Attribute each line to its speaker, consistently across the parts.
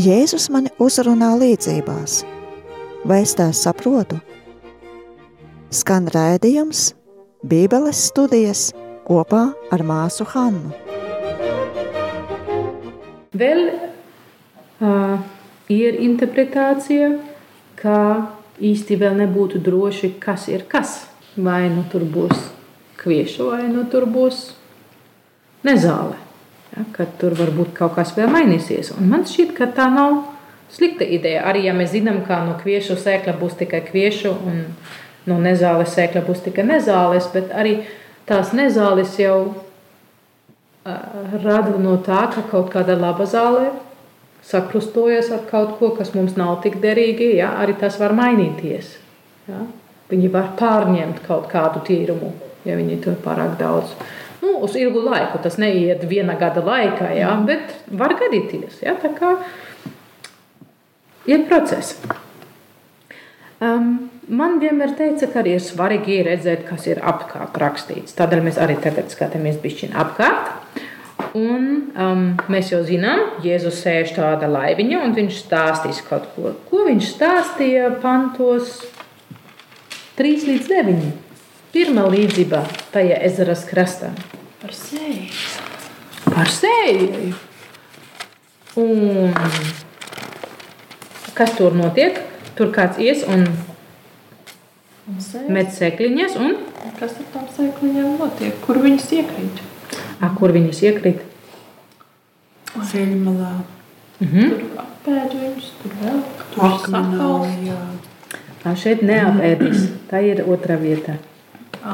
Speaker 1: Jēzus mani uzrunā līdzībās. Vai es tās saprotu? Skan raidījums, Bībeles studijas kopā ar māsu Hannu.
Speaker 2: Vēl uh, ir interpretācija, ka īsti vēl nebūtu droši, kas ir kas. Vai nu tur būs kvieša, vai nu tur būs nezāle. Ja, kad tur varbūt kaut kas vēl mainīsies. Un man šķiet, ka tā nav slikta ideja. Arī ja mēs zinām, ka no kviešu sēkla būs tikai kviešu un no nezāles sēkla būs tikai nezāles, bet arī tās nezāles jau uh, rada no tā, ka kaut kāda laba zāle sakrustojas ar kaut ko, kas mums nav tik derīgi, ja, arī tas var mainīties. Ja. Viņi var pārņemt kaut kādu tīrumu, ja viņi tur pārāk daudz. Nu, uz ilgu laiku tas neiet viena gada laikā, ja, bet var gadīties. Ja, tā kā ir process. Um, man vienmēr teica, ka arī ir svarīgi redzēt, kas ir apkārt rakstīts. Tādēļ mēs arī tagad skatāmies bišķiņu apkārt. Un, um, mēs jau zinām, Jēzus sēž tādā laiviņā, un viņš stāstīs kaut ko. Ko viņš stāstīja pantos 3 līdz 9. Pirmā līdzība tajā ezeras krastā.
Speaker 3: Par sēju.
Speaker 2: Par sēju. Un kas tur notiek? Tur kāds ies un met sēkliņas. Un...
Speaker 3: Kas ar tām sēkliņām notiek? Kur viņas iekrīt?
Speaker 2: A, kur viņas iekrīt?
Speaker 4: Ceļmalā.
Speaker 2: Mhm.
Speaker 3: Tur apēd viņus, tur vēl. Tur
Speaker 4: Akmenā, jā.
Speaker 2: Tā šeit neapēdīs. Tā ir otra vieta.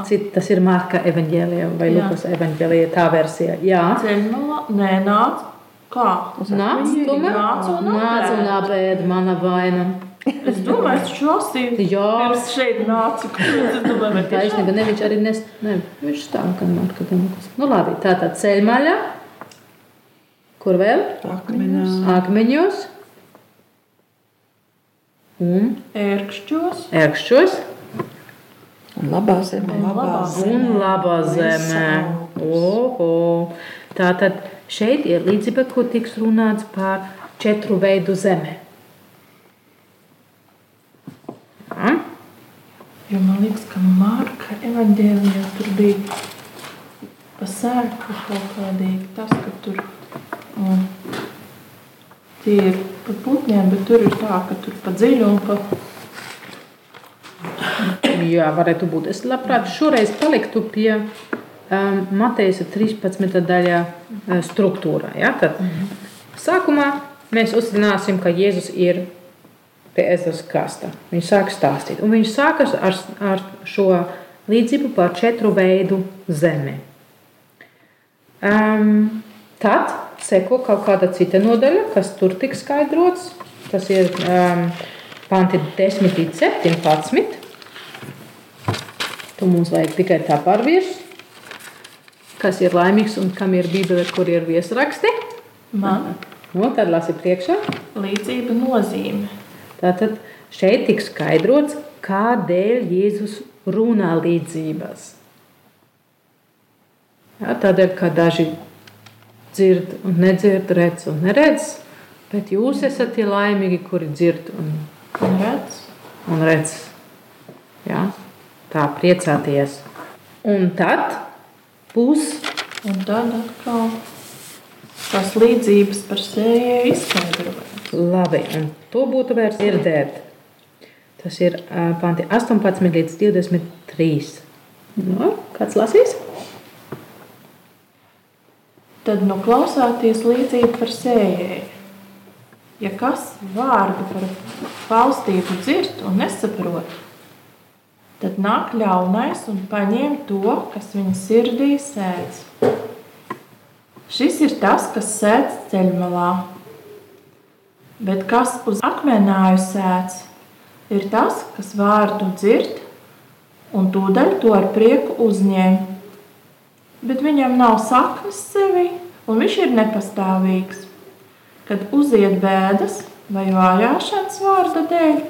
Speaker 2: Cit, tas ir Marka evanģēlijā vai. Lukas evanģēlijā tā versija. Jā.
Speaker 3: Ceļmalā, nē, nāc. Kā?
Speaker 2: Nāc, tomēr.
Speaker 3: nāca un
Speaker 2: Nāc un apēd mana vaina.
Speaker 3: Es domāju, es šo lasīju.
Speaker 2: Jā.
Speaker 3: Šeit. Es domāju, vai
Speaker 2: Tā
Speaker 3: tiešām?
Speaker 2: īstenībā ne viņš arī nes, ne, viņš stāv, ka Marka Lukas. Nu labi, tā tad ceļmaļa. Kur vēl?
Speaker 4: Akmenā.
Speaker 2: Akmeņos. Un
Speaker 3: ērkšķos.
Speaker 2: ērkšķos.
Speaker 4: Un labā zemē.
Speaker 3: labā
Speaker 2: Un labā zemē. Oho. Tātad šeit ir līdzība, kur tiks runāts par četru veidu zemi. Ja?
Speaker 3: Jo man liekas, ka Marka evanģēlijā tur bija pa sēklu kaut kādīgi tas, ka tur mm, tie ir pa putniem, bet tur ir tā, ka tur pa dziļu un pa
Speaker 2: Jā, varētu būt. Es labprāt šoreiz paliktu pie um, Mateja 13. daļā uh, struktūrā. Ja? Tad, sākumā mēs uzzināsim, ka Jēzus ir pie ezeras krasta. Viņš sāk stāstīt. Un viņš sākas ar, ar šo līdzību par četru veidu zemi. Um, tad seko kaut kāda cita nodaļa, kas tur tiks skaidrots. Tas ir um, panti 10 līdz 17. Tu mums vajag tikai tā pārvērst, kas ir laimīgs un kam ir bībele, kur ir viesraksti.
Speaker 3: man
Speaker 2: No, tad lasi priekšā.
Speaker 3: līdzība nozīme.
Speaker 2: Tātad šeit tiks skaidrots, kādēļ Jēzus runā līdzības. Ja, tādēļ, ka daži dzird un nedzird, redz un neredz, bet jūs esat tie laimīgi, kuri dzird un,
Speaker 3: Un redz,
Speaker 2: un redz. Ja, tā priecāties. Un tad būs
Speaker 3: un tad atkal tās līdzības par sējēju izskaidrojas.
Speaker 2: labi, un to būtu vērts dzirdēt. Tas ir panti 18 līdz 23. No, kāds lasīs?
Speaker 3: Tad nu klausāties līdzību par sējēju. Ja kas vārdu par valstību dzird un nesaprot, tad nāk ļaunais un paņem to, kas viņa sirdī sēdz. Šis ir tas, kas sēdz ceļmalā. Bet kas uz akmenāju sēdz, ir tas, kas vārdu dzird un tūdaļ to ar prieku uzņem. Bet viņam nav saknes sevi, un viņš ir nepastāvīgs. Kad uziet bēdas vai vajāšanas vārda dēļ,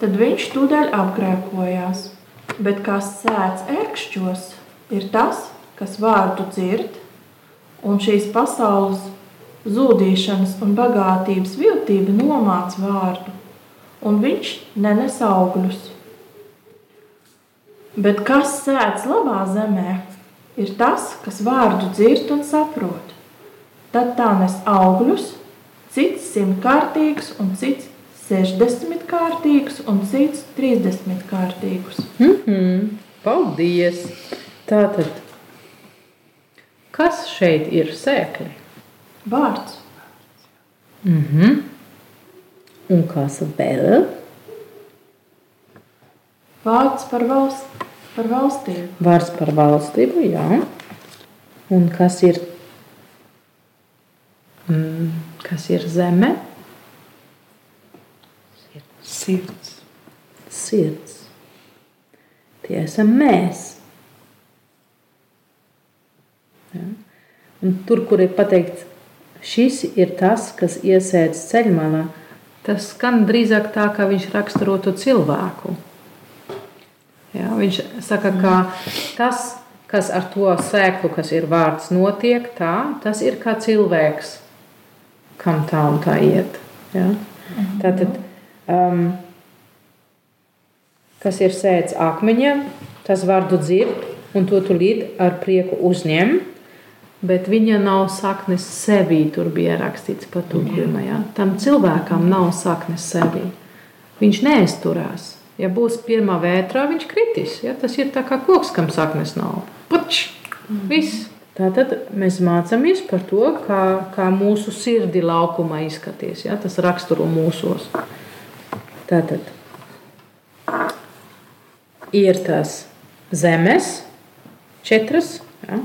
Speaker 3: tad viņš tūdaļ apgrēkojās. Bet kas sēdz ērkšķos, ir tas, kas vārdu dzird, un šīs pasaules zudīšanas un bagātības viltība nomāc vārdu, un viņš nenes augļus. Bet kas sēdz labā zemē, ir tas, kas vārdu dzird un saprot. Tad tā nes augļus, cits simtkārtīgs, un cits sešdesmit kārtīgus, un cits trīsdesmit kārtīgus.
Speaker 2: Mm -hmm. Paldies! Tātad, kas šeit ir sēkļi?
Speaker 3: Vārds.
Speaker 2: Mm -hmm. Un kas vēl?
Speaker 3: Vārds par, valst, par valstību.
Speaker 2: Vārds par valstību, jā. Un kas ir, kas ir zeme?
Speaker 4: Sirds.
Speaker 2: Sirds. Tie esam mēs. Ja? Un tur, kur ir pateikts, šis ir tas, kas iesēdz ceļmalā, tas skan drīzāk tā, kā viņš raksturotu cilvēku. Ja? Viņš saka, ka tas, kas ar to sēklu, kas ir vārds, notiek, tā, tas ir kā cilvēks, kam tā un tā iet. Ja? Tātad, um, kas ir sēdz akmeņiem, tas vārdu dzird, un to tūlīt ar prieku uzņem. Bet viņa nav saknes sevī, tur bija rakstīts par to pirmajā. Tam cilvēkam nav saknes sevī. Viņš neizturās. Ja būs pirmā vētrā, viņš kritīs. Ja? Tas ir tā kā koks, kam saknes nav. Puč! Viss. Tātad mēs mācāmies par to, kā, kā mūsu sirdi laukumā izskaties. Ja? Tas raksturo mūsos. Tātad ir tās zemes, četras, ja,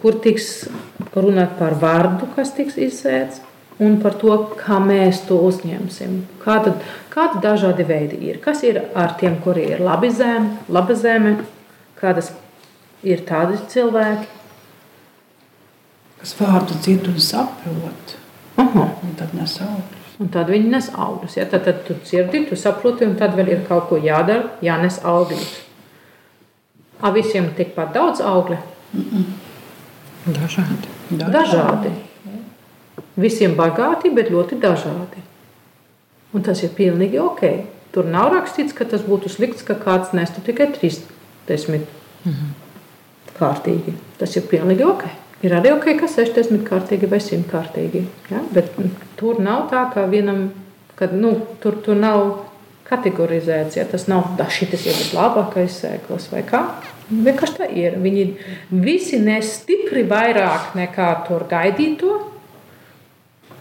Speaker 2: kur tiks runāt par vārdu, kas tiks izsēts, un par to, kā mēs to uzņemsim. Kāda, kāda dažādi veidi ir? Kas ir ar tiem, kuri ir labi zeme, laba zeme, kādas ir tādi cilvēki?
Speaker 4: Kas vārdu dzird un saprot,
Speaker 2: Aha.
Speaker 4: un tad nes augļus.
Speaker 2: Un tad viņi nes augļus. Ja? Tad, tad tu dzirdi, tu saproti, un tad vēl ir kaut ko jādara, jānes augļus. A visiem tikpat daudz augļu?
Speaker 4: Dažādi.
Speaker 2: Dažādi. Visiem bagāti, bet ļoti dažādi. Un tas ir pilnīgi ok. Tur nav rakstīts, ka tas būtu slikts, ka kāds nestu tikai 30 kārtīgi. Tas ir pilnīgi ok. Ir arī ok, ka 60 kārtīgi vai 100 kārtīgi. Ja? Bet tur nav tā, ka vienam, kad, nu, tur, tur nav kategorizēts. Ja? Tas nav šis ir vislabākais sēklis vai kā. Vienkārši tā ir. Viņi visi nes stipri vairāk nekā tur gaidīto.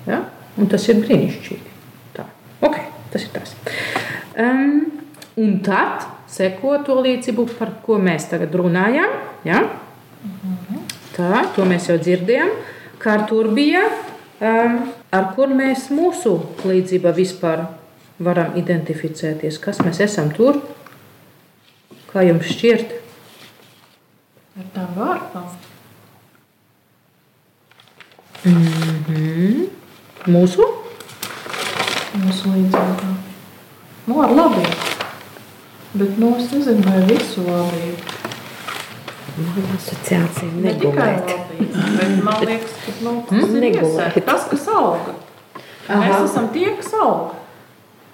Speaker 2: Ja? Un tas ir brīnišķīgi. Tā. Ok, tas ir tas. Um, un tad seko to līdzību, par ko mēs tagad runājam. Ja? Tā, to mēs jau dzirdējām. Kā tur bija, um, ar kur mēs mūsu līdzība vispār varam identificēties? Kas mēs esam tur? Kā jums šķiet?
Speaker 3: Ar tām vārtām.
Speaker 2: Mm -hmm. Mūsu?
Speaker 3: Mūsu līdzībā. Nu, ar labību. Bet, nu, es nezinu, vai visu labību.
Speaker 4: Asociācija
Speaker 3: Ne tikai
Speaker 4: negulēt.
Speaker 3: man liekas, ka nu, tas
Speaker 2: Mm,
Speaker 3: ir iesēta. tas, kas auga. Mēs esam tie, kas auga.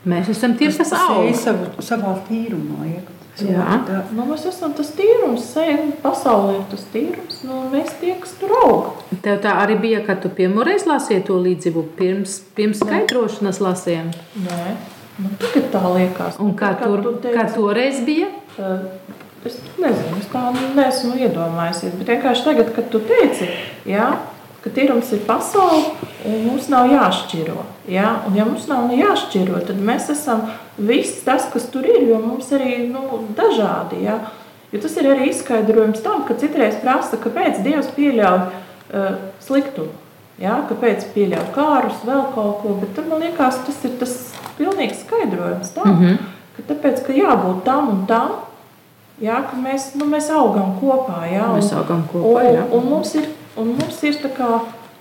Speaker 2: Mēs esam tie, kas
Speaker 4: Seja
Speaker 2: aug.
Speaker 4: savu, savā tīrumā. Ja?
Speaker 2: Jā.
Speaker 4: Tā,
Speaker 3: Nu, mēs esam tas tīrums, seja pasaulē ir tas tīrums. Nu, mēs tie, kas tur auga.
Speaker 2: Tev tā arī bija, kad tu pirmoreiz lasīji to līdzību pirms, pirms skaidrošanas lasījām.
Speaker 3: Nē, nu, tagad tā liekas.
Speaker 2: Un kā,
Speaker 3: Kad
Speaker 2: tur,
Speaker 3: tu teici-
Speaker 2: kā toreiz bija?
Speaker 3: Es nezinu, es tā neesmu iedomājusies. Bet vienkārši tagad, kad tu teici, jā, ka tīrums ir pasaule un mums nav jāšķiro. Jā, un ja mums nav jāšķiro, tad mēs esam viss tas, kas tur ir, jo mums arī nu, dažādi. Jā. Jo tas ir arī izskaidrojums tam, ka citreiz prasa, kāpēc Dievs pieļauj uh, sliktumu. Jā, kāpēc pieļauj kārus, vēl kaut ko. Bet man liekas, tas ir tas pilnīgs skaidrojums tam, mm. -hmm. ka tāpēc, ka jābūt tam un tam, Jā, ka mēs, nu, mēs augam kopā. Jā,
Speaker 2: Mēs augam kopā, jā.
Speaker 3: Un, un mums ir, un mums ir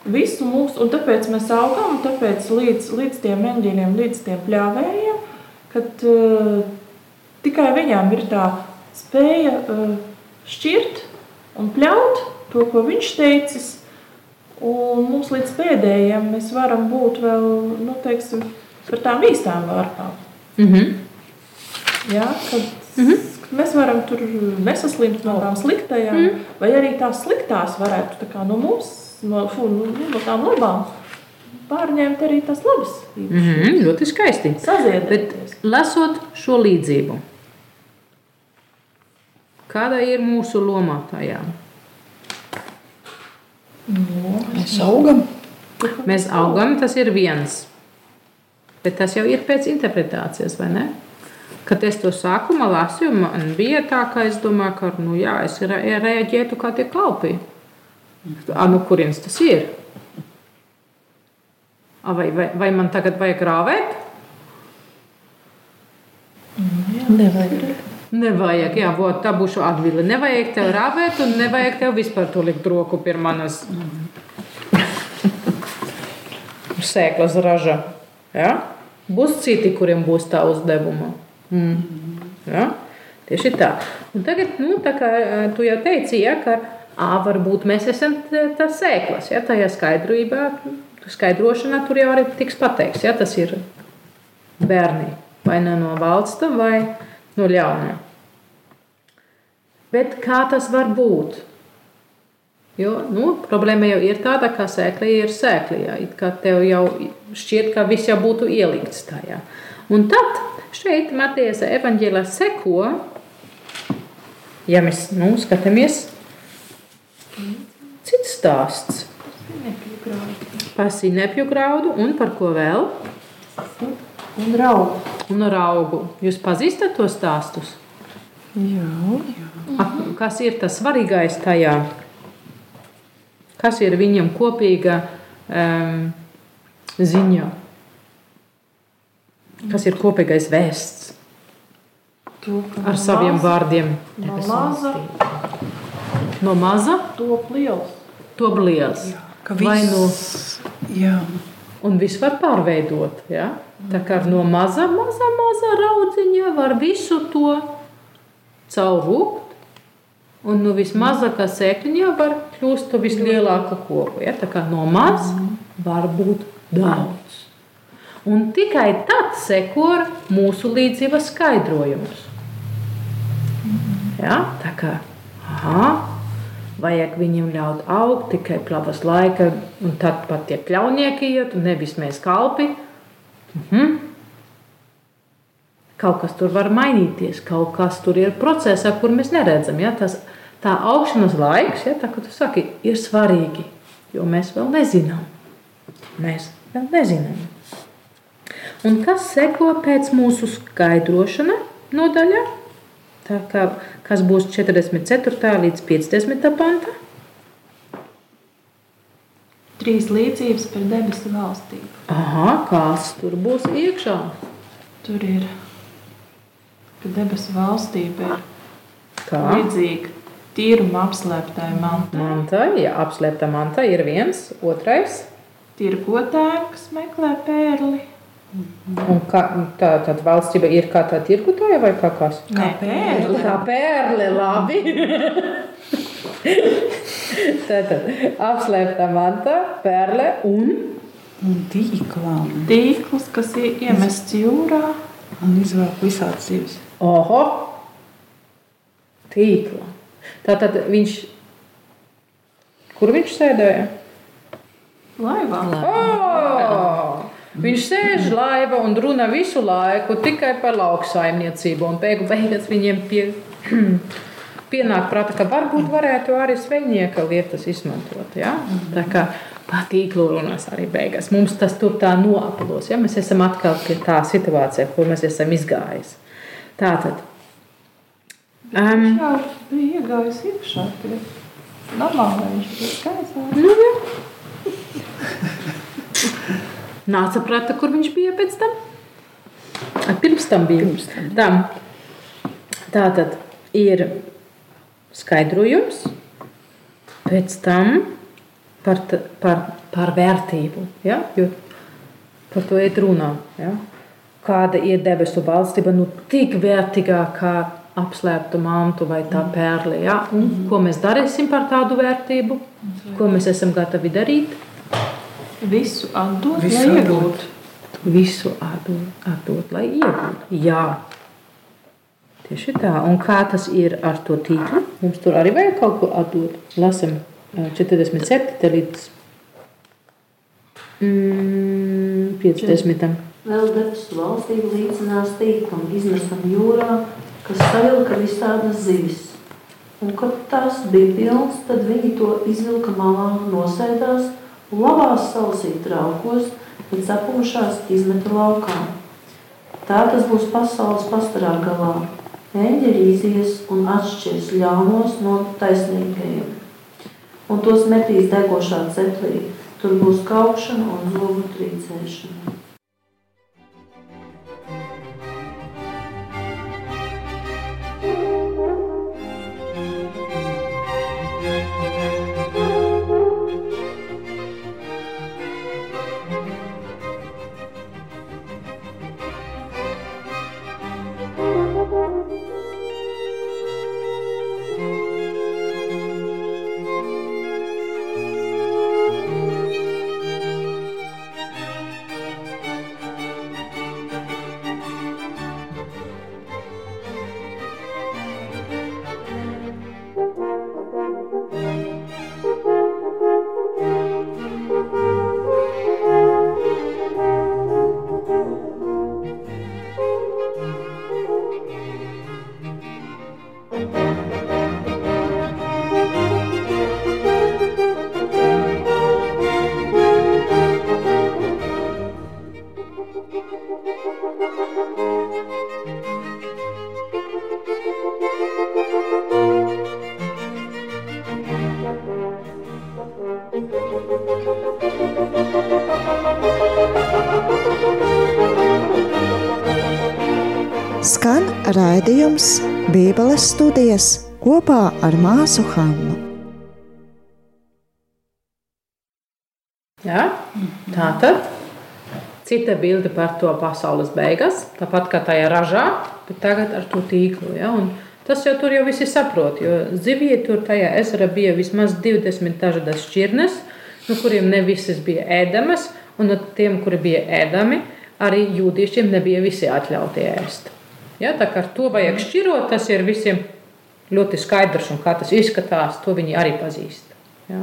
Speaker 3: visu mūsu, un tāpēc mēs augam, un tāpēc līdz, līdz tiem eņģeļiem, līdz tiem pļāvējiem, kad uh, tikai viņām ir tā spēja uh, šķirt un pļaut to, ko viņš teicis, Un mums līdz pēdējiem mēs varam būt vēl, nu, teiksim, par tām īstām vārpām.
Speaker 2: Mm -hmm.
Speaker 3: Ja, kad mm -hmm. mēs varam tur nesaslimt no tām sliktajām, mm -hmm. vai arī tās sliktās varētu tā kā no mums, no, fu, no, no tām labām, pārņemt arī tās labas.
Speaker 2: Mm -hmm. Ļoti skaisti. Bet
Speaker 3: Saziedēties.
Speaker 2: lasot šo līdzību, kāda ir mūsu loma tajā?
Speaker 4: Mēs augam.
Speaker 2: Mēs augam, tas ir viens. Bet tas jau ir pēc interpretācijas, vai ne? Kad es to sākumā lasīju, man bija tā, ka es domāju, ka nu, jā, es re reaģētu kā tie kalpi. A, nu, kurienes tas ir? A, vai, vai, vai man tagad vajag rāvēt?
Speaker 4: Nevajag.
Speaker 2: Nevajag, jā, vot, tā būšu atbilde. Nevajag tev rāvēt, un nevajag tev vispār to likt roku pie manas sēklas raža. Ja? Būs citi, kuriem būs tā uzdevuma. Mm. Ja? Tieši tā. Un tagad, nu, tā kā tu jau teici, ja, ka ā, varbūt mēs esam tas sēklas. Ja? Tajā skaidrībā, skaidrošanā tur jau arī tiks pateikts. Ja? Tas ir bērni vai ne no valsta vai no ļaunā. Bet kā tas var būt? Jo, nu, problēma jau ir tāda, ka sēkla ir sēkla. It kā tev jau šķiet, ka viss jau būtu ielikts tajā. Un tad šeit Matejas evaņģēlā seko, ja mēs nu, skatāmies, cits stāsts par sinepju graudu un par ko vēl?
Speaker 3: Un raugu.
Speaker 2: Un ar augu. Jūs pazīstat tos stāstus?
Speaker 4: Jā.
Speaker 2: Ak, Kas ir tas svarīgais tajā? Kas ir viņam kopīga um, ziņa? Kas ir kopīgais vēsts
Speaker 3: To,
Speaker 2: ar
Speaker 3: no
Speaker 2: saviem
Speaker 3: maza-
Speaker 2: vārdiem?
Speaker 3: No maza
Speaker 2: No maza
Speaker 3: top liels.
Speaker 2: top liels.
Speaker 4: Ka
Speaker 2: Vai nu
Speaker 4: viss, jā,
Speaker 2: un viss var pārveidot. Ja? Tā kā no maza, maza, maza raudziņa var visu to caurrūkt. Un no vismazākā sēkliņā var kļūt par vislielāko koku. Ja? Tā kā no maz var būt daudz. Un tikai tad seko mūsu līdzības skaidrojums. Ja? Tā kā aha, vajag viņiem ļaut augt tikai plavas laika, un tad pat tie kļaunieki iet, un nevis mēs kalpi. Mhm. Kaut kas tur var mainīties, kaut kas tur ir procesā, kur mēs neredzam. Ja? Tas, tā augšanas laiks, ja, tā, kā tu saki, ir svarīgi, jo mēs vēl nezinām. Mēs vēl nezinām. Un kas seko pēc mūsu skaidrošana nodaļā? Tā kā, kas būs 44. līdz 50. pantā?
Speaker 3: Trīs līdzības par debesu valstību.
Speaker 2: Aha, kas tur būs iekšā?
Speaker 3: Tur ir, ka debesu valstība ir
Speaker 2: Kā?
Speaker 3: līdzīga tīruma apslēptai mantai.
Speaker 2: Manta, ja apslēpta manta ir viens, otrais.
Speaker 3: Tirgotājiem, kas meklē pērli.
Speaker 2: Un kā, tā tad valstība ir kā tā tirgotāja vai kā kas?
Speaker 3: Nē, pērli.
Speaker 2: Kā pērle, labi. Tātad apslēpta manta, pērle un
Speaker 4: un tīklām.
Speaker 3: Tīkls, kas ir iemests jūrā.
Speaker 4: Un izvēl visādas zivs.
Speaker 2: oho, tīkla. Tātad viņš, kur viņš sēdēja?
Speaker 3: Laivā.
Speaker 2: Oh! Viņš sēž laivā un runā visu laiku tikai par lauksaimniecību. Un beigu beigās viņiem pie, pienāk prātā, ka varbūt varētu arī svejnieka lietas izmantot. Ja? Tā kā par tīklu runās arī beigās. Mums tas tur tā noaplos. Ja? Mēs esam atkal pie tā situācijā, kur mēs esam izgājis. Tātad. Um,
Speaker 3: Jā, bija iegājis iekšā. Normāli viņš bija skaistā.
Speaker 2: nu, jā. Nāca prātā, kur viņš bija pēc tam? Pirms tam bija.
Speaker 4: Pirms tam.
Speaker 2: tam. Tā tad ir skaidrojums, pēc tam par, par, par vērtību. Ja? Jo par to ir runā. Ja? Kāda ir debesu valstība, nu tik vērtīgā kā apslēpta mantu vai tā pērle. Ja? Un, ko mēs darīsim par tādu vērtību? Ko mēs esam gatavi darīt?
Speaker 3: Visu atdot,
Speaker 4: Visu
Speaker 3: lai iegūtu.
Speaker 2: Visu atdot, atdot lai iegūtu. Jā. Tieši tā. Un kā tas ir ar to tīklu? Mums tur arī vajag kaut ko atdot. Lasam ā, 47 līdz mm, 50.
Speaker 5: Vēl debesu valstību līdzinās tīklam, izmestam jūrā, kas savilka visādas zivis. Un, kad tās bija pilnas, tad viņi to izvilka malā, nosēdās un labās salasīt traukos, bet sapumušās izmeta laukā. Tā tas būs pasaules pastarā galā. Eņģeļi izies un atšķirs ļaunos no taisnīgajiem. Un tos metīs degošā ceplī. Tur būs kaukšana un zobu trīcēšana.
Speaker 1: Raidījums Bībeles studijas kopā ar māsu Hannu.
Speaker 2: Ja? Tā tad cita bilde par to pasaules beigas, tāpat kā tajā ražā, bet tagad ar to tīklu. Ja? Un tas jau tur jau visi saprot, jo zivie tur tajā ezera bija vismaz 20 dažādas šķirnes, no kuriem ne visas bija ēdamas, un no tiem, kuri bija ēdami, arī jūdiešiem nebija visi atļauti ēst. Ja? Tā kā ar to vajag šķirot, tas ir visiem ļoti skaidrs, un kā tas izskatās, to viņi arī pazīst. Ja?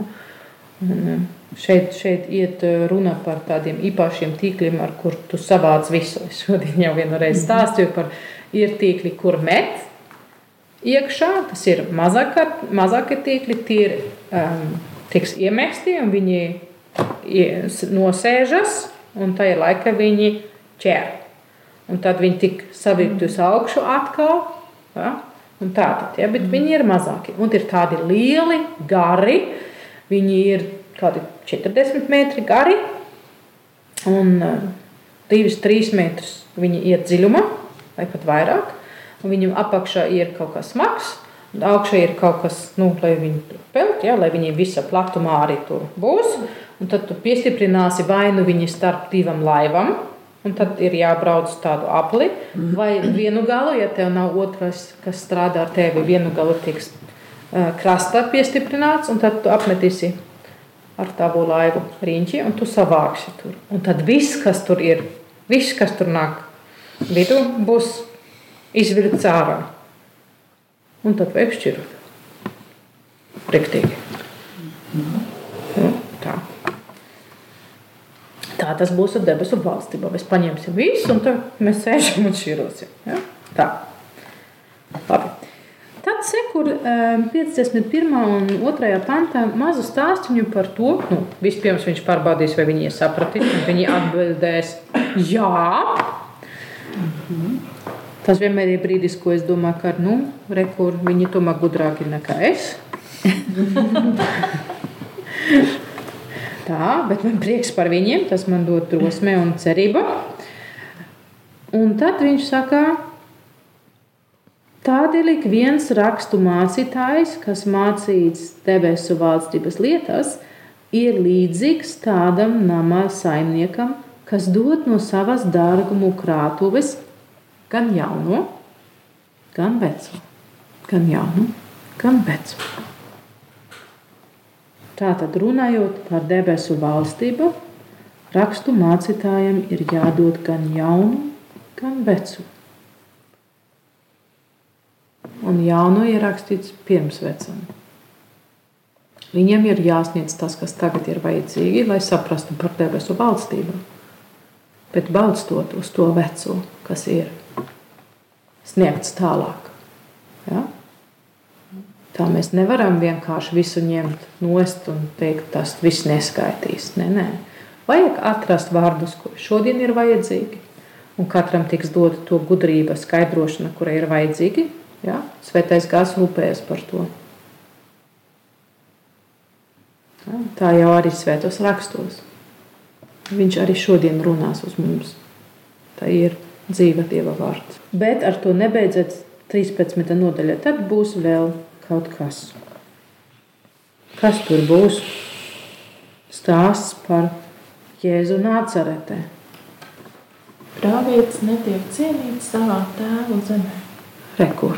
Speaker 2: Un, šeit, šeit iet runa par tādiem īpašiem tīkliem, ar kuriem tu savāc visu. Es šodien jau vienu reizi stāstīju par ir tīkli, kur met iekšā. Tas ir mazākie, mazākie tīkli, tie ir um, tiks iemesti un viņi nosēžas, un tajā laikā viņi ķer. Un tad viņi tik savilkti uz augšu atkal. Ja? Un tā tad, ja? bet viņi ir mazāki. Un ir tādi lieli, gari. Viņi ir kādi 40 metri gari un 2-3 metrus viņi iet dziļumā, vai pat vairāk. Viņam apakšā ir kaut kas smags, augšā ir kaut kas, nu, lai viņi tur peld, ja, lai viņi visa platumā arī tur būs. Un tad tu piestiprināsi vai nu viņi starp divām laivām, un tad ir jābrauc uz tādu apli, vai vienu galu, ja tev nav otrs, kas strādā ar tevi, vienu galu tiks krastā piestiprināts, un tad tu apmetīsi ar tavu laivu riņķi, un tu savāksi tur. Un tad viss, kas tur ir, viss, kas tur nāk vidū, būs izvilkts ārā. Un tad vajag šķirot. Riktīgi. Nu, tā. Tā tas būs ar debesu valstību. Mēs paņemsim visu, un tad mēs sēžam un šķirosim. Ja? Tā. Labi. Tad sekur eh, 51. un 2. pantā mazu stāstīņu par to, nu, vispirms viņš pārbaudīs, vai viņi ir sapratuši, un viņi atbildēs, jā. Tas vienmēr ir brīdis, ko es domāju, ka nu, rekur, viņi tomēr gudrāki nekā es. Tā, bet man prieks par viņiem, tas man dod drosme un cerība. Un tad viņš saka, tādēļ ik viens rakstu mācītājs, kas mācīts debesu valstības lietas, ir līdzīgs tādam nama saimniekam, kas dod no savas dārgumu krātuves gan jauno, gan veco. gan jaunu, gan vecu. Tātad runājot par debesu valstību, rakstu mācītājiem ir jādod gan jaunu, gan vecu. Un jauno ierakstīts pirms vecam. Viņiem ir jāsniedz tas, kas tagad ir vajadzīgi, lai saprastu par debesu valstību. Bet balstot uz to veco, kas ir sniegts tālāk. Ja? Tā mēs nevaram vienkārši visu ņemt nost un teikt, tas viss neskaitīs. Nē, nē. Vajag atrast vārdus, kuri šodien ir vajadzīgi, un katram tiks dota to gudrība, skaidrošana, kurai ir vajadzīgi. Ja? Svētais gāzes rūpējas par to. Tā jau arī svētos rakstos. Viņš arī šodien runās uz mums. Tā ir dzīva Dieva vārds. Bet ar to nebeidzot 13. nodaļa. Tad būs vēl kaut kas. Kas tur būs? Stāsts par Jēzu Nācaretē.
Speaker 3: Prāvietis netiek cienīts savā tēva zemē.
Speaker 2: Rekur.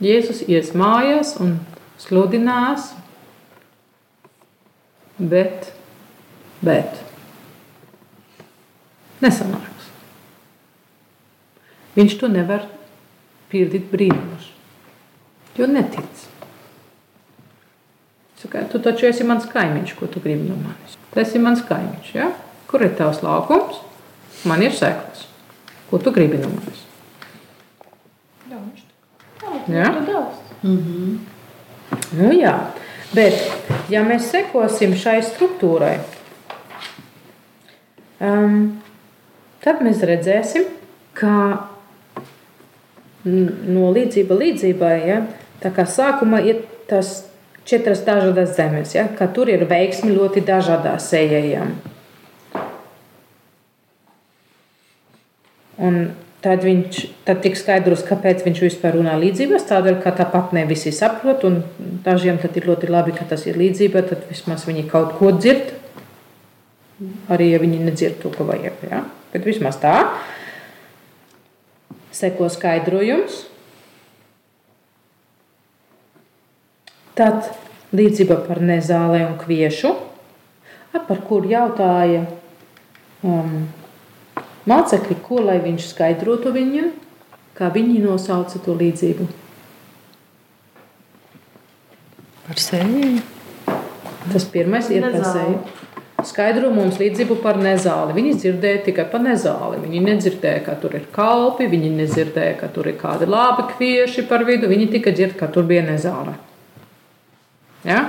Speaker 2: Jēzus ies mājās un sludinās, bet, bet nesanāks. Viņš to nevar pildīt brīnumus, jo netic. Saka, tu taču esi mans kaimiņš, ko tu gribi no manis. Tu esi mans kaimiņš, ja? kur ir tavs laukums? Man ir sekls. Ko tu gribi no manis?
Speaker 3: Tā.
Speaker 2: Jā?
Speaker 3: Jā,
Speaker 4: Mm -hmm.
Speaker 2: Nu, jā, bet ja mēs sekosim šai struktūrai, um, tad mēs redzēsim, ka no līdzība līdzībai, ja, tā kā sākumā ir tas četras dažādas zemes, ja, ka tur ir veiksmi ļoti dažādās sējējām. Un Tad viņš tad tiks skaidrs, kāpēc viņš vispār runā līdzībās. Tādēļ, ka tāpat ne visi saprot, un dažiem tad ir ļoti labi, ka tas ir līdzība, tad vismaz viņi kaut ko dzird. Arī ja viņi nedzird to, ko vajag. Ja? Bet vismaz tā. Seko skaidrojums. Tad līdzība par nezālē un kviešu, par kuru jautāja um, Mācekļi, ko lai viņš skaidrotu viņam, kā viņi nosauca to līdzību?
Speaker 4: Par seju.
Speaker 2: Tas pirmais ir par seju. Skaidro mums līdzību par nezāli. Viņi dzirdēja tikai par nezāli. Viņi nedzirdēja, ka tur ir kalpi, viņi nedzirdēja, ka tur ir kādi labi kvieši par vidu. Viņi tikai dzird, ka tur bija nezāle. Ja?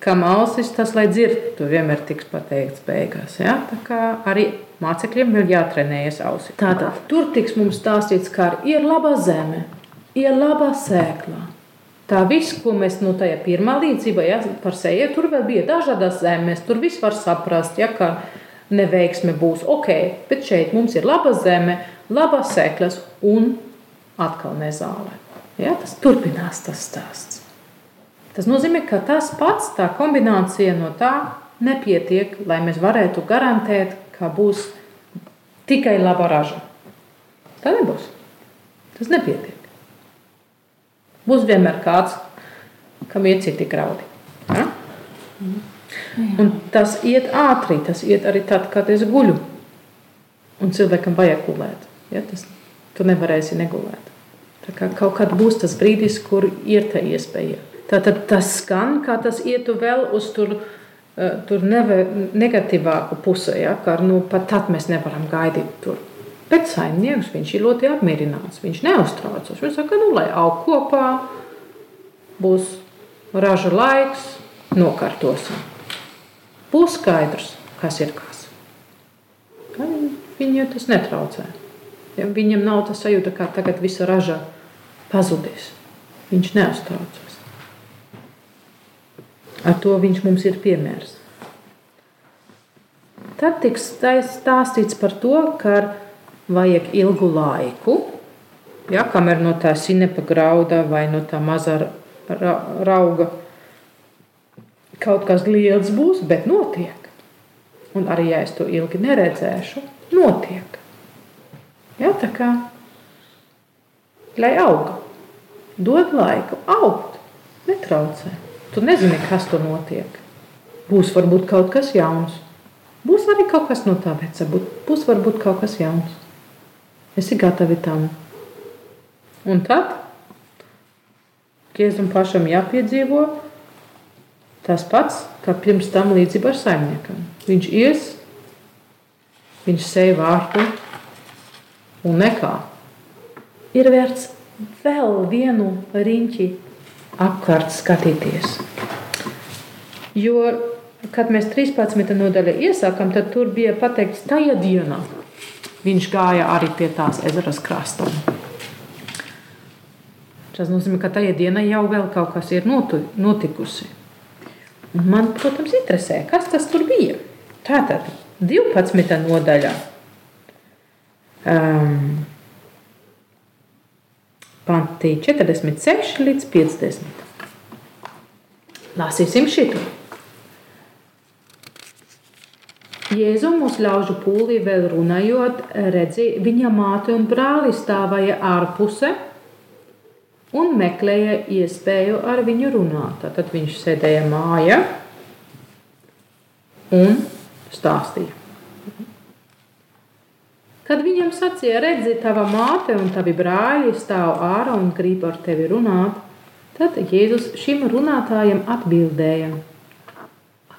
Speaker 2: Kam ausis tas, lai dzird, tur vienmēr tiks pateikts beigās. Ja? Tā kā arī Mācekļiem ir jātrenējas ausis. Tātad tur tiks mums stāstīts, ka ir laba zeme, ir laba sēkla. Tā viss, ko mēs no tajā pirmā līdzībā ja, par seju, tur vēl bija dažādas zemes, tur viss var saprast, ja, ka neveiksme būs ok, bet šeit mums ir laba zeme, labas sēklas un atkal nezāle. Ja, tas turpinās tas stāsts. Tas nozīmē, ka tas pats, tā kombinācija no tā nepietiek, lai mēs varētu garantēt, ka būs tikai laba raža. Tā nebūs. Tas nepietiek. Būs vienmēr kāds, kam ir citi graudi. Ja? Un tas iet ātri, tas iet arī tad, kad es guļu. Un cilvēkam vajag gulēt. Ja? Tas, tu nevarēsi negulēt. Tā kā kaut kad būs tas brīdis, kur ir tā iespēja. Tātad tas skan, kā tas ietu vēl uz tur Eh, tur neve, negatīvāku pusē, ja, ka nu, pat tad mēs nevaram gaidīt tur. Bet saimnieks viņš ir ļoti apmierināts. Viņš neuztraucas. Viņš saka, nu, lai aug kopā, būs raža laiks, nokārtosim. Būs skaidrs, kas ir kas. Viņu tas netraucē. Viņam nav tas sajūta, ka tagad visa raža pazudīs. Viņš neuztraucas. Ar to viņš mums ir piemērs. Tad tiks stāstīts par to, ka vajag ilgu laiku, ja, kamēr no tā sinepa grauda vai no tā mazā ra rauga kaut kas liels būs, bet notiek. Un arī, ja es to ilgi neredzēšu, notiek. Ja, tā kā lai auga. Dod laiku augt, netraucē. Tu nezini, kas tur notiek. Būs varbūt kaut kas jauns. Būs arī kaut kas no tā veca, būs varbūt kaut kas jauns. Esi gatavi tam. Un tad Jēzum pašam jāpiedzīvo tas pats, kā pirms tam līdzība ar saimniekam. Viņš ies, viņš seja vārtu un nekā. Ir vērts vēl vienu riņķi apkārt skatīties. Jo, kad mēs 13. nodaļā iesākām, tad tur bija pateikts, tajā dienā viņš gāja arī pie tās ezeras krasta. Tas nozīmē, ka tajā dienā jau kaut kas ir notikusi. Un man, protams, interesē, kas tas bija. Tātad 12. nodaļā. Um, Panti 46 līdz 50. Lasīsim šito. Jēzus uz ļaužu pūlī vēl runājot, redzi, viņa māte un brāli stāvēja ārpusē un meklēja iespēju ar viņu runāt. Tad viņš sēdēja mājā un stāstīja. Kad viņam sacīja, redzi, tava māte un tavi brāļi stāv ārā un grib ar tevi runāt, tad Jēzus šim runātājam atbildēja: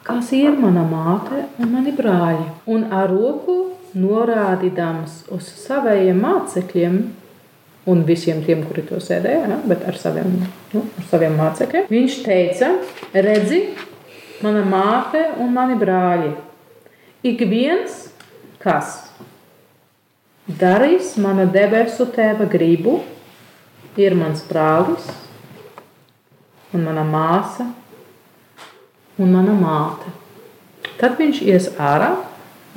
Speaker 2: Kas ir mana māte un mani brāļi? Un ar roku norādīdams uz saviem mācekļiem, un visiem tiem, kuri to sēdēja, ja, bet ar saviem, nu, ar saviem mācekļiem. Viņš teica, redzi, mana māte un mani brāļi. Ik viens, kas darīs mana debesu tēva gribu, ir mans brālis un mana māsa un mana māte. Tad viņš ies ārā,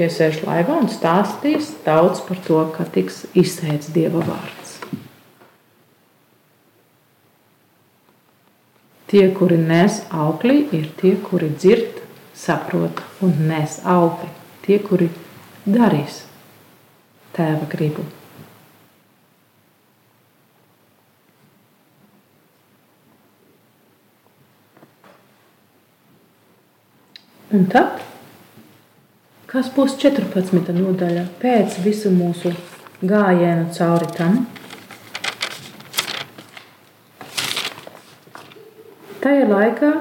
Speaker 2: iesēž laivā un stāstīs daudz par to, ka tiks izteikts Dieva vārds. Tie, kuri nes augli, ir tie, kuri dzird, saprot un nes augli. Tie, kuri darīs tēva gribu. Un tad, kas būs 14. nodaļa pēc visu mūsu gājienu cauri tam? Tajā laikā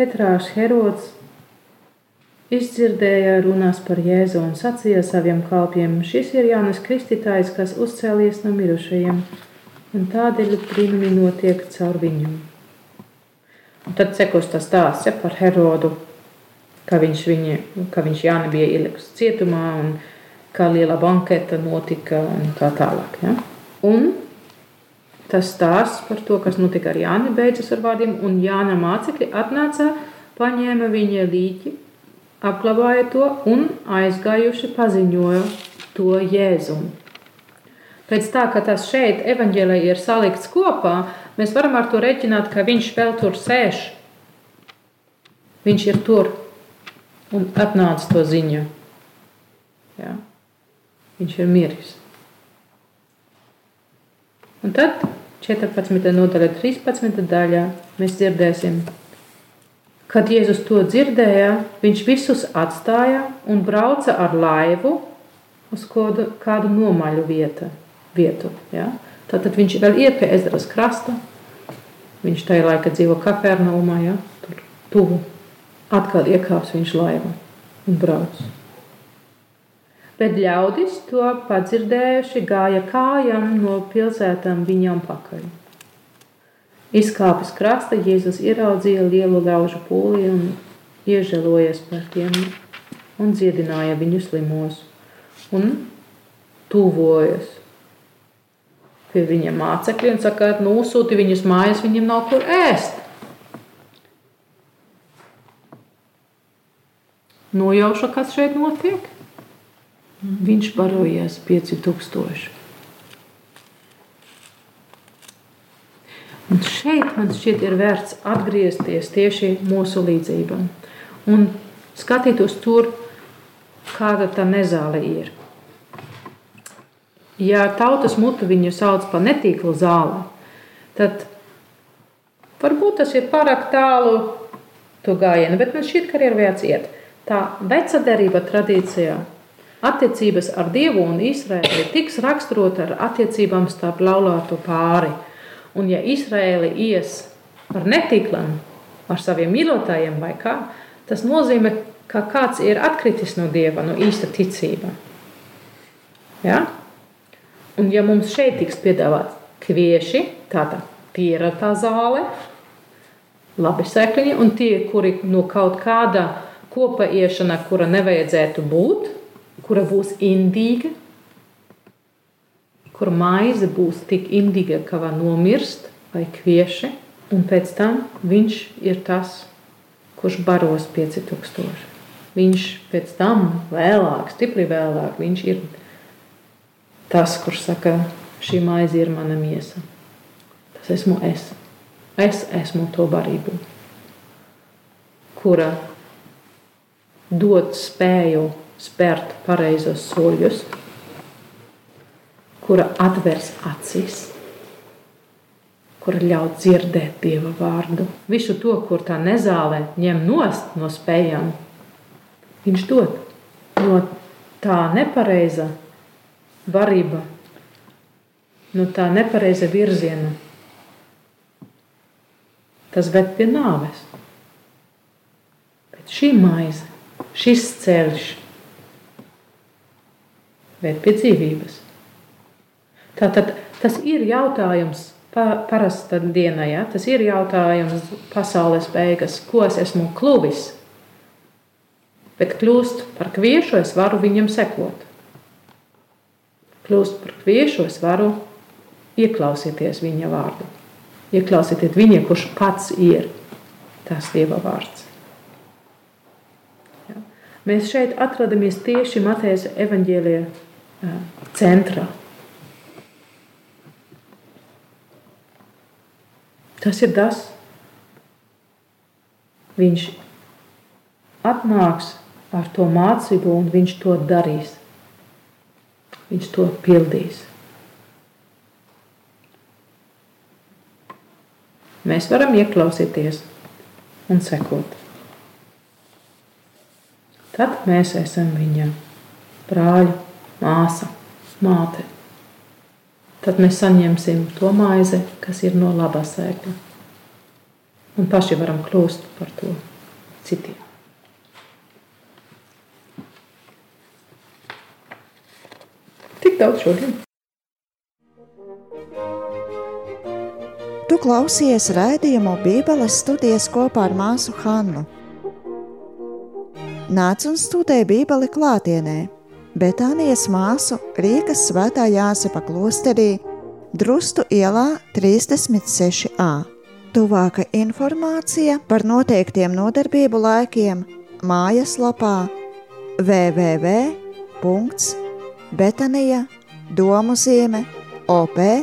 Speaker 2: tetrāšs Herods izdzirdēja runās par Jēzu un sacīja saviem kalpiem: Šis ir Jānis Kristītājs, kas uzcēlies no mirušajiem, un tādēļ brīnumi notiek caur viņu. Un tad sekos tas stāsts ja, par Herodu, ka viņš, viņa, ka viņš Jāni bija ielikus cietumā un kā liela banketa notika un tā tālāk. Ja. Un Tas stāsts par to, kas notika ar Jāni, beidzas ar vārdiem, un Jāna mācekļi atnāca, paņēma viņa līķi, apglabāja to un aizgājuši paziņoja to Jēzumu. Pēc tā, ka tas šeit evaņģēlē ir salikts kopā, mēs varam ar to reķināt, ka viņš vēl tur sēž. Viņš ir tur un atnāca to ziņu. Ja? Viņš ir miris. Un tad 14. nodaļa, 13. daļā mēs dzirdēsim, kad Jēzus to dzirdēja, viņš visus atstāja un brauca ar laivu uz kādu, kādu nomaļu vietu. vietu ja? Tātad viņš vēl ir pie ezeras krasta. Viņš tajā laikā dzīvo Kapernaumā, ja? tur tuvu. Atkal iekāps viņš laivā un brauc. Bet ļaudis to padzirdējuši gāja kājām no pilsētām viņam pakaļ. Izkāpis krasta, Jēzus ieraudzīja lielu ļaužu pūli un iežēlojies par tiem un dziedināja viņu slimos un tuvojas pie viņa mācekļiem un saka, nu, sūti viņus mājās, viņiem nav kur ēst. Nojauša, kas šeit notiek? Viņš barojies 5000. Un šeit man šķiet, ir vērts atgriezties tieši mūsu līdzībām un skatīties tur, kāda tā nezāle ir. ja tautas mutu viņu sauc par netīklu zāli, tad varbūt tas ir pārāk tālu to gājienu, bet man šķiet, ka ir vērts iet. Tā veca derība tradīcijā attiecības ar Dievu un Izraēlu tiks raksturot ar attiecībām starp laulāto pāri. Un ja Izraēli ies ar netīklam, ar saviem mīļotājiem vai kā, tas nozīmē, ka kāds ir atkritis no dieva, no īsta ticība. Ja? Un ja mums šeit tiks piedāvāts kvieši, tāda ir tā zāle, labi sēkliņi, un tie, kuri no kaut kāda kopa iešana, kura nevajadzētu būt, kura būs indīga, kur maize būs tik indīga, ka var nomirst, vai kvieši, un pēc tam viņš ir tas, kurš baros 5000. Viņš pēc tam, vēlāk, stipri vēlāk, viņš ir tas, kurš saka, šī maize ir mana miesa. Tas esmu es. Es esmu to barību, kura dod spēju spērt pareizos soļus, kura atvers acis kur ļaut dzirdēt Dieva vārdu. Visu to, kur tā nezālē ņem nost no spējām, viņš dod no tā nepareiza varība, no tā nepareiza virziena. Tas ved pie nāves. Bet šī maize, šis ceļš ved pie dzīvības. Tātad tas ir jautājums parasta diena, ja? tas ir jautājums pasaules beigas, ko es esmu kluvis. Bet kļūst par kviešu, es varu viņam sekot. Kļūst par kviešu, es varu ieklausīties viņa vārdu. Ieklausieties viņa, kurš pats ir tas Dieva vārds. Mēs šeit atrodamies tieši Matejas evaņģēlija centrā. Tas ir tas. Viņš atnāks ar to mācību, un viņš to darīs. Viņš to pildīs. Mēs varam ieklausīties un sekot. Tad mēs esam viņa brāļa, māsa, māte tad mēs saņemsim to maizi, kas ir no labā sēkla. Un paši varam kļūst par to citiem. Tik daudz šodien.
Speaker 1: Tu klausies raidījumu Bībeles studijas kopā ar māsu Hannu. Nāc un studē Bībeli klātienē! Betānijas māsu Rīgas svētā Jāsepa klosterī Drustu ielā 36a. Tuvāka informācija par noteiktiem nodarbību laikiem mājaslapā www.betanija domu zīme op.lv